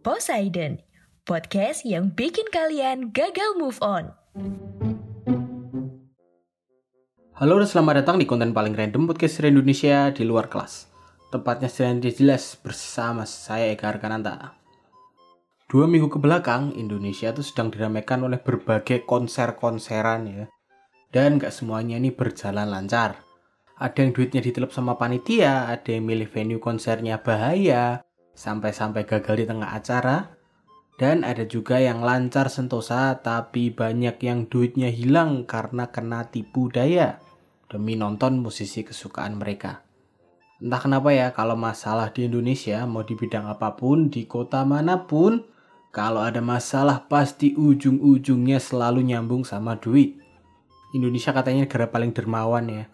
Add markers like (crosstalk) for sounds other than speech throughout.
Poseidon, podcast yang bikin kalian gagal move on. Halo dan selamat datang di konten paling random podcast Indonesia di luar kelas. Tempatnya selain jelas bersama saya Eka Arkananta. Dua minggu ke belakang, Indonesia tuh sedang diramaikan oleh berbagai konser-konseran ya. Dan gak semuanya ini berjalan lancar. Ada yang duitnya ditelep sama panitia, ada yang milih venue konsernya bahaya, sampai-sampai gagal di tengah acara. Dan ada juga yang lancar sentosa, tapi banyak yang duitnya hilang karena kena tipu daya demi nonton musisi kesukaan mereka. Entah kenapa ya, kalau masalah di Indonesia, mau di bidang apa pun, di kota mana pun, kalau ada masalah pasti ujung-ujungnya selalu nyambung sama duit. Indonesia katanya negara paling dermawan ya.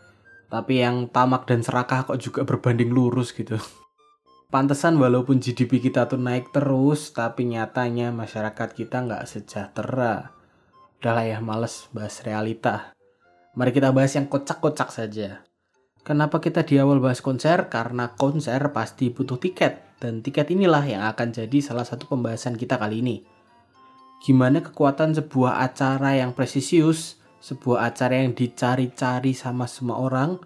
Tapi yang tamak dan serakah kok juga berbanding lurus gitu. Pantesan walaupun GDP kita tuh naik terus, tapi nyatanya masyarakat kita nggak sejahtera. Udahlah ya, males bahas realita. Mari kita bahas yang kocak-kocak saja. Kenapa kita di awal bahas konser? Karena konser pasti butuh tiket. Dan tiket inilah yang akan jadi salah satu pembahasan kita kali ini. Gimana kekuatan sebuah acara yang presisius, sebuah acara yang dicari-cari sama semua orang,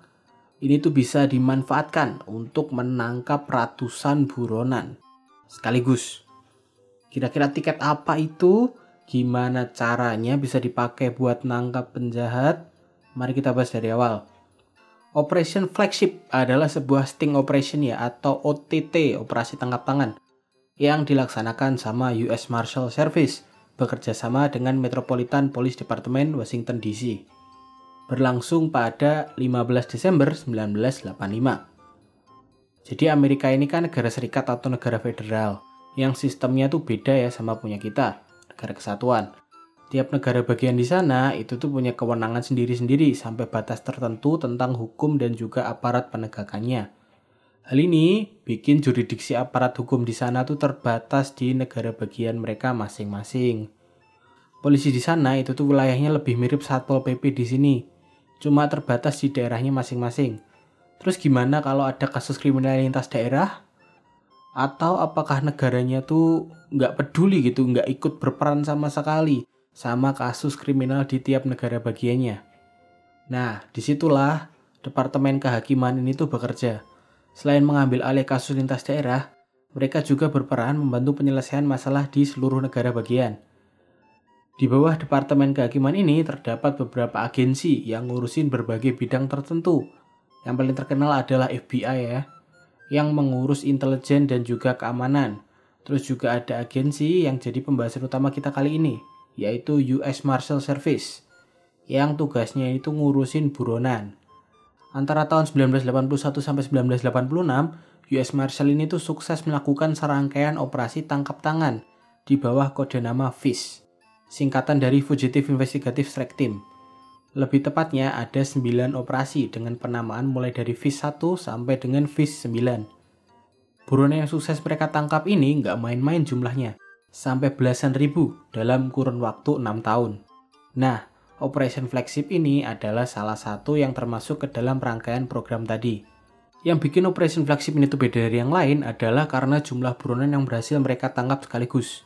ini tuh bisa dimanfaatkan untuk menangkap ratusan buronan. Sekaligus. Kira-kira tiket apa itu? Gimana caranya bisa dipakai buat nangkap penjahat? Mari kita bahas dari awal. Operation Flagship adalah sebuah sting operation ya atau OTT, operasi tangkap tangan, yang dilaksanakan sama US Marshal Service bekerja sama dengan Metropolitan Police Department Washington DC. Berlangsung pada 15 Desember 1985. Jadi Amerika ini kan negara serikat atau negara federal yang sistemnya tuh beda ya sama punya kita, negara kesatuan. Tiap negara bagian di sana itu tuh punya kewenangan sendiri-sendiri sampai batas tertentu tentang hukum dan juga aparat penegakannya. Hal ini bikin jurisdiksi aparat hukum di sana tuh terbatas di negara bagian mereka masing-masing. Polisi di sana itu tuh wilayahnya lebih mirip Satpol PP di sini, cuma terbatas di daerahnya masing-masing. Terus gimana kalau ada kasus kriminal lintas daerah? Atau apakah negaranya tuh nggak peduli gitu, nggak ikut berperan sama sekali sama kasus kriminal di tiap negara bagiannya? Nah, di situlah Departemen Kehakiman ini tuh bekerja. Selain mengambil alih kasus lintas daerah, mereka juga berperan membantu penyelesaian masalah di seluruh negara bagian. Di bawah Departemen Kehakiman ini terdapat beberapa agensi yang ngurusin berbagai bidang tertentu. Yang paling terkenal adalah FBI ya, yang mengurus intelijen dan juga keamanan. Terus juga ada agensi yang jadi pembahasan utama kita kali ini, yaitu US Marshal Service, yang tugasnya itu ngurusin buronan. Antara tahun 1981 sampai 1986, US Marshal ini tuh sukses melakukan serangkaian operasi tangkap tangan di bawah kode nama FIS singkatan dari Fugitive Investigative Strike Team. Lebih tepatnya ada 9 operasi dengan penamaan mulai dari FIS 1 sampai dengan FIS 9. Buronan yang sukses mereka tangkap ini nggak main-main jumlahnya, sampai belasan ribu dalam kurun waktu 6 tahun. Nah, Operation Flagship ini adalah salah satu yang termasuk ke dalam rangkaian program tadi. Yang bikin Operation Flagship ini tuh beda dari yang lain adalah karena jumlah buronan yang berhasil mereka tangkap sekaligus.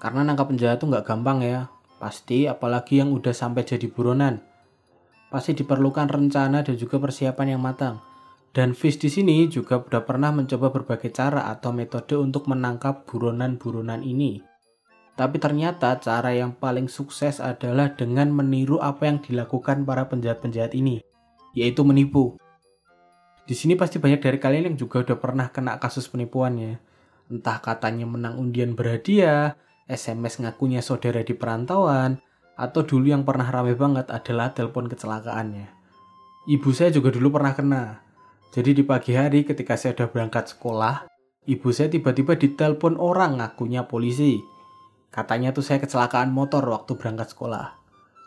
Karena nangkap penjahat tuh nggak gampang ya. Pasti apalagi yang udah sampai jadi buronan. Pasti diperlukan rencana dan juga persiapan yang matang. Dan Fish di sini juga sudah pernah mencoba berbagai cara atau metode untuk menangkap buronan-buronan ini. Tapi ternyata cara yang paling sukses adalah dengan meniru apa yang dilakukan para penjahat-penjahat ini, yaitu menipu. Di sini pasti banyak dari kalian yang juga udah pernah kena kasus penipuannya. Entah katanya menang undian berhadiah, SMS ngakunya saudara di perantauan, atau dulu yang pernah rame banget adalah telepon kecelakaannya. Ibu saya juga dulu pernah kena, jadi di pagi hari ketika saya sudah berangkat sekolah, ibu saya tiba-tiba ditelepon orang ngakunya polisi. Katanya tuh saya kecelakaan motor waktu berangkat sekolah.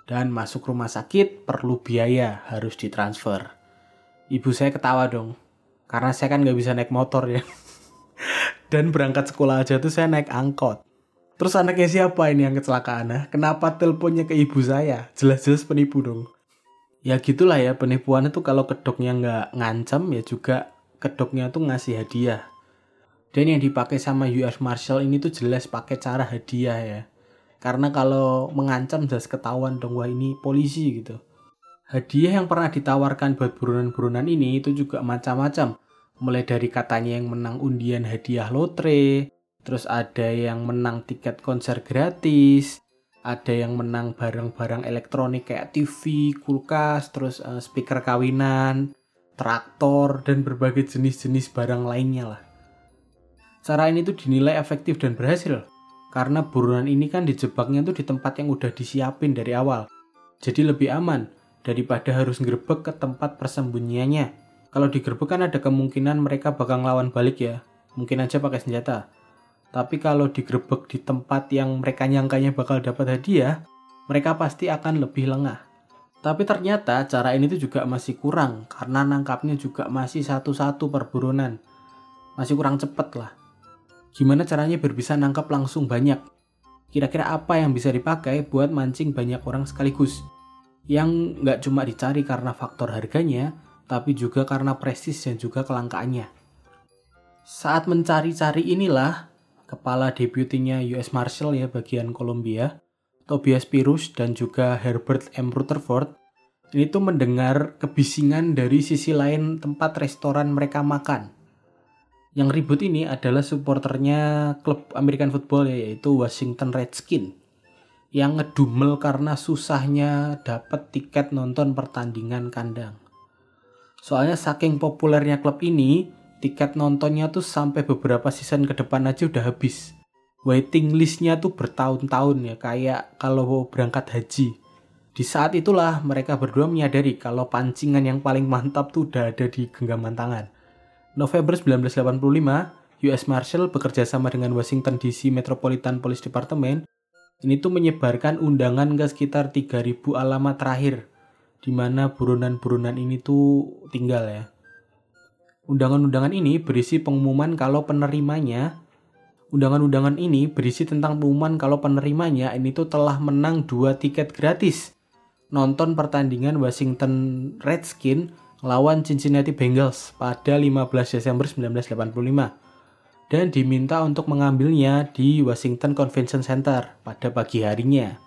Dan masuk rumah sakit perlu biaya, harus ditransfer. Ibu saya ketawa dong, karena saya kan nggak bisa naik motor ya. (laughs) Dan berangkat sekolah aja tuh saya naik angkot. Terus anaknya siapa ini yang kecelakaan? Nah, kenapa teleponnya ke ibu saya? Jelas-jelas penipu dong. Ya gitulah ya penipuan itu kalau kedoknya nggak ngancam ya juga kedoknya tuh ngasih hadiah. Dan yang dipakai sama US Marshal ini tuh jelas pakai cara hadiah ya. Karena kalau mengancam jelas ketahuan dong wah ini polisi gitu. Hadiah yang pernah ditawarkan buat buronan-buronan ini itu juga macam-macam. Mulai dari katanya yang menang undian hadiah lotre terus ada yang menang tiket konser gratis ada yang menang barang-barang elektronik kayak TV, kulkas, terus uh, speaker kawinan, traktor, dan berbagai jenis-jenis barang lainnya lah. Cara ini tuh dinilai efektif dan berhasil, karena buronan ini kan dijebaknya tuh di tempat yang udah disiapin dari awal. Jadi lebih aman daripada harus ngerebek ke tempat persembunyiannya. Kalau digerebek kan ada kemungkinan mereka bakal ngelawan balik ya, mungkin aja pakai senjata. Tapi kalau digrebek di tempat yang mereka nyangkanya bakal dapat hadiah, mereka pasti akan lebih lengah. Tapi ternyata cara ini tuh juga masih kurang karena nangkapnya juga masih satu-satu per buronan. Masih kurang cepet lah. Gimana caranya biar nangkap langsung banyak? Kira-kira apa yang bisa dipakai buat mancing banyak orang sekaligus? Yang nggak cuma dicari karena faktor harganya, tapi juga karena prestis dan juga kelangkaannya. Saat mencari-cari inilah, kepala deputinya US Marshal ya bagian Columbia, Tobias Pirus dan juga Herbert M. Rutherford, ini tuh mendengar kebisingan dari sisi lain tempat restoran mereka makan. Yang ribut ini adalah supporternya klub American Football ya, yaitu Washington Redskins yang ngedumel karena susahnya dapat tiket nonton pertandingan kandang. Soalnya saking populernya klub ini, tiket nontonnya tuh sampai beberapa season ke depan aja udah habis. Waiting listnya tuh bertahun-tahun ya, kayak kalau berangkat haji. Di saat itulah mereka berdua menyadari kalau pancingan yang paling mantap tuh udah ada di genggaman tangan. November 1985, US Marshal bekerja sama dengan Washington DC Metropolitan Police Department ini tuh menyebarkan undangan ke sekitar 3000 alamat terakhir di mana buronan-buronan ini tuh tinggal ya. Undangan-undangan ini berisi pengumuman kalau penerimanya. Undangan-undangan ini berisi tentang pengumuman kalau penerimanya ini tuh telah menang dua tiket gratis. Nonton pertandingan Washington Redskins lawan Cincinnati Bengals pada 15 Desember 1985 dan diminta untuk mengambilnya di Washington Convention Center pada pagi harinya.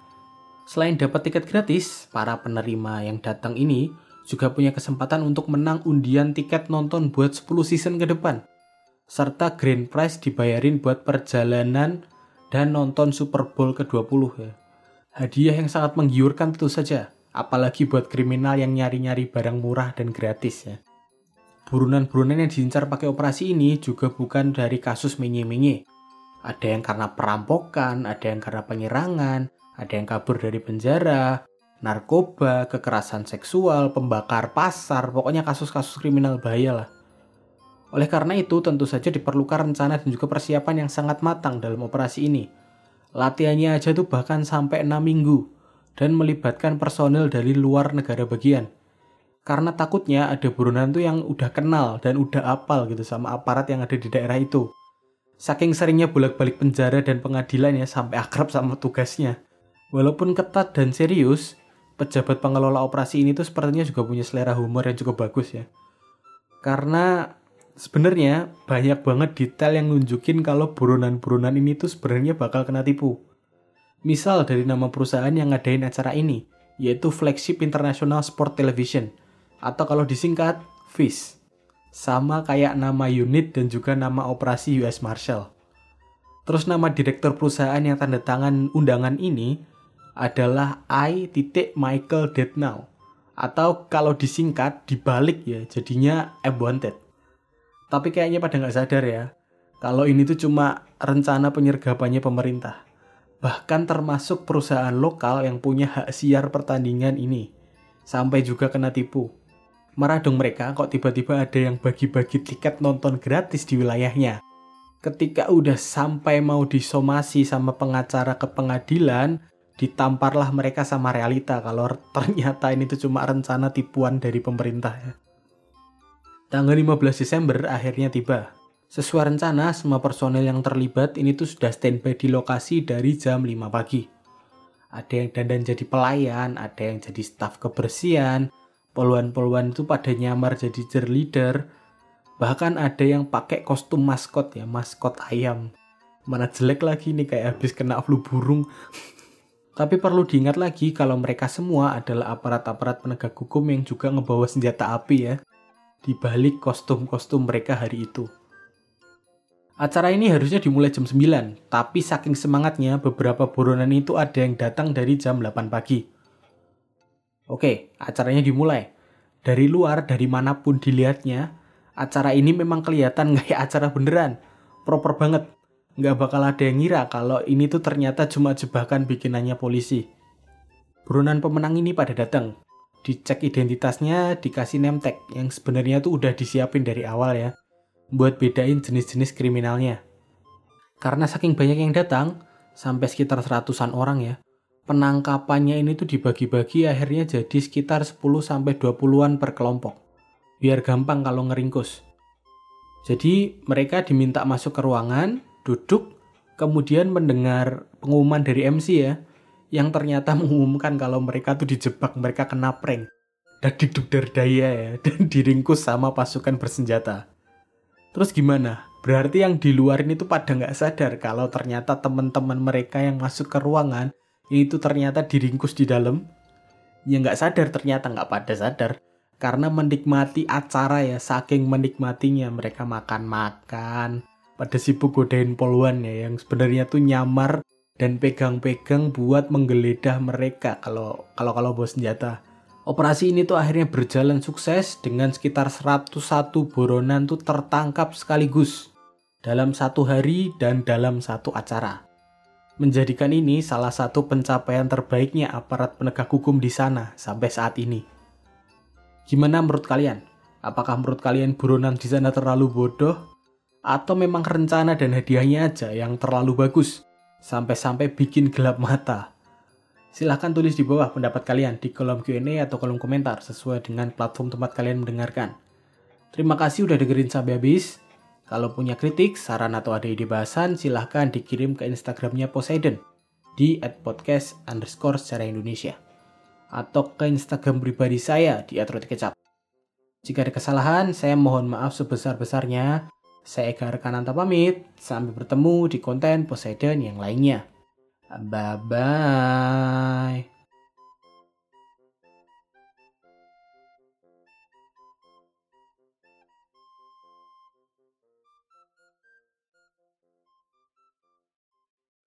Selain dapat tiket gratis, para penerima yang datang ini juga punya kesempatan untuk menang undian tiket nonton buat 10 season ke depan. Serta grand prize dibayarin buat perjalanan dan nonton Super Bowl ke-20 ya. Hadiah yang sangat menggiurkan tentu saja, apalagi buat kriminal yang nyari-nyari barang murah dan gratis ya. Burunan-burunan yang diincar pakai operasi ini juga bukan dari kasus menye-menye. Ada yang karena perampokan, ada yang karena penyerangan, ada yang kabur dari penjara, narkoba, kekerasan seksual, pembakar pasar, pokoknya kasus-kasus kriminal bahaya lah. Oleh karena itu, tentu saja diperlukan rencana dan juga persiapan yang sangat matang dalam operasi ini. Latihannya aja tuh bahkan sampai 6 minggu dan melibatkan personel dari luar negara bagian. Karena takutnya ada buronan tuh yang udah kenal dan udah apal gitu sama aparat yang ada di daerah itu. Saking seringnya bolak-balik penjara dan pengadilan ya sampai akrab sama tugasnya. Walaupun ketat dan serius, pejabat pengelola operasi ini tuh sepertinya juga punya selera humor yang cukup bagus ya. Karena sebenarnya banyak banget detail yang nunjukin kalau buronan-buronan ini tuh sebenarnya bakal kena tipu. Misal dari nama perusahaan yang ngadain acara ini, yaitu Flagship International Sport Television, atau kalau disingkat, FIS. Sama kayak nama unit dan juga nama operasi US Marshal. Terus nama direktur perusahaan yang tanda tangan undangan ini adalah I. Michael Deadnow. Atau kalau disingkat, dibalik ya, jadinya M. Wanted. Tapi kayaknya pada nggak sadar ya, kalau ini tuh cuma rencana penyergapannya pemerintah. Bahkan termasuk perusahaan lokal yang punya hak siar pertandingan ini. Sampai juga kena tipu marah dong mereka kok tiba-tiba ada yang bagi-bagi tiket nonton gratis di wilayahnya. Ketika udah sampai mau disomasi sama pengacara ke pengadilan, ditamparlah mereka sama realita kalau (laughs) ternyata ini tuh cuma rencana tipuan dari pemerintah ya. Tanggal 15 Desember akhirnya tiba. Sesuai rencana, semua personel yang terlibat ini tuh sudah standby di lokasi dari jam 5 pagi. Ada yang dandan jadi pelayan, ada yang jadi staf kebersihan, poluan-poluan itu pada nyamar jadi cheerleader. Bahkan ada yang pakai kostum maskot ya, maskot ayam. Mana jelek lagi nih kayak habis kena flu burung. (laughs) Tapi perlu diingat lagi kalau mereka semua adalah aparat-aparat penegak hukum yang juga ngebawa senjata api ya. Di balik kostum-kostum mereka hari itu. Acara ini harusnya dimulai jam 9, tapi saking semangatnya beberapa buronan itu ada yang datang dari jam 8 pagi. Oke, acaranya dimulai. Dari luar, dari mana pun dilihatnya, acara ini memang kelihatan (laughs) kayak acara beneran. Proper banget. Nggak bakal ada yang ngira kalau ini tuh ternyata cuma jebakan bikinannya polisi. Buronan pemenang ini pada datang. Dicek identitasnya, dikasih name tag yang sebenarnya tuh udah disiapin dari awal ya. Buat bedain jenis-jenis kriminalnya. Karena saking banyak yang datang, sampai sekitar seratusan orang ya, penangkapannya ini tuh dibagi-bagi akhirnya jadi sekitar 10 sampai 20-an per kelompok. Biar gampang kalau ngeringkus. Jadi mereka diminta masuk ke ruangan, duduk, kemudian mendengar pengumuman dari MC ya, yang ternyata (laughs) mengumumkan kalau mereka tuh dijebak, mereka kena prank. Dan diduk daya ya, (laughs) dan diringkus sama pasukan bersenjata. Terus gimana? Berarti yang di luar ini tuh pada nggak sadar kalau ternyata teman-teman mereka yang masuk ke ruangan itu ternyata diringkus di dalam ya nggak sadar ternyata nggak pada sadar karena menikmati acara ya saking menikmatinya mereka makan-makan pada sibuk godain poluan ya yang sebenarnya tuh nyamar dan pegang-pegang buat menggeledah mereka kalau kalau kalau bawa senjata. Operasi ini tuh akhirnya berjalan sukses dengan sekitar 101 boronan tuh tertangkap sekaligus dalam satu hari dan dalam satu acara menjadikan ini salah satu pencapaian terbaiknya aparat penegak hukum di sana sampai saat ini. Gimana menurut kalian? Apakah menurut kalian buronan di sana terlalu bodoh? Atau memang rencana dan hadiahnya aja yang terlalu bagus? Sampai-sampai bikin gelap mata. Silahkan tulis di bawah pendapat kalian di kolom Q&A atau kolom komentar sesuai dengan platform tempat kalian mendengarkan. Terima kasih udah dengerin sampai habis. Kalau punya kritik, saran atau ada ide bahasan, silahkan dikirim ke Instagramnya Poseidon di @podcast underscore secara Indonesia atau ke Instagram pribadi saya di @rotikecap. Jika ada kesalahan, saya mohon maaf sebesar-besarnya. Saya Eka Rekananta pamit. Sampai bertemu di konten Poseidon yang lainnya. Bye-bye.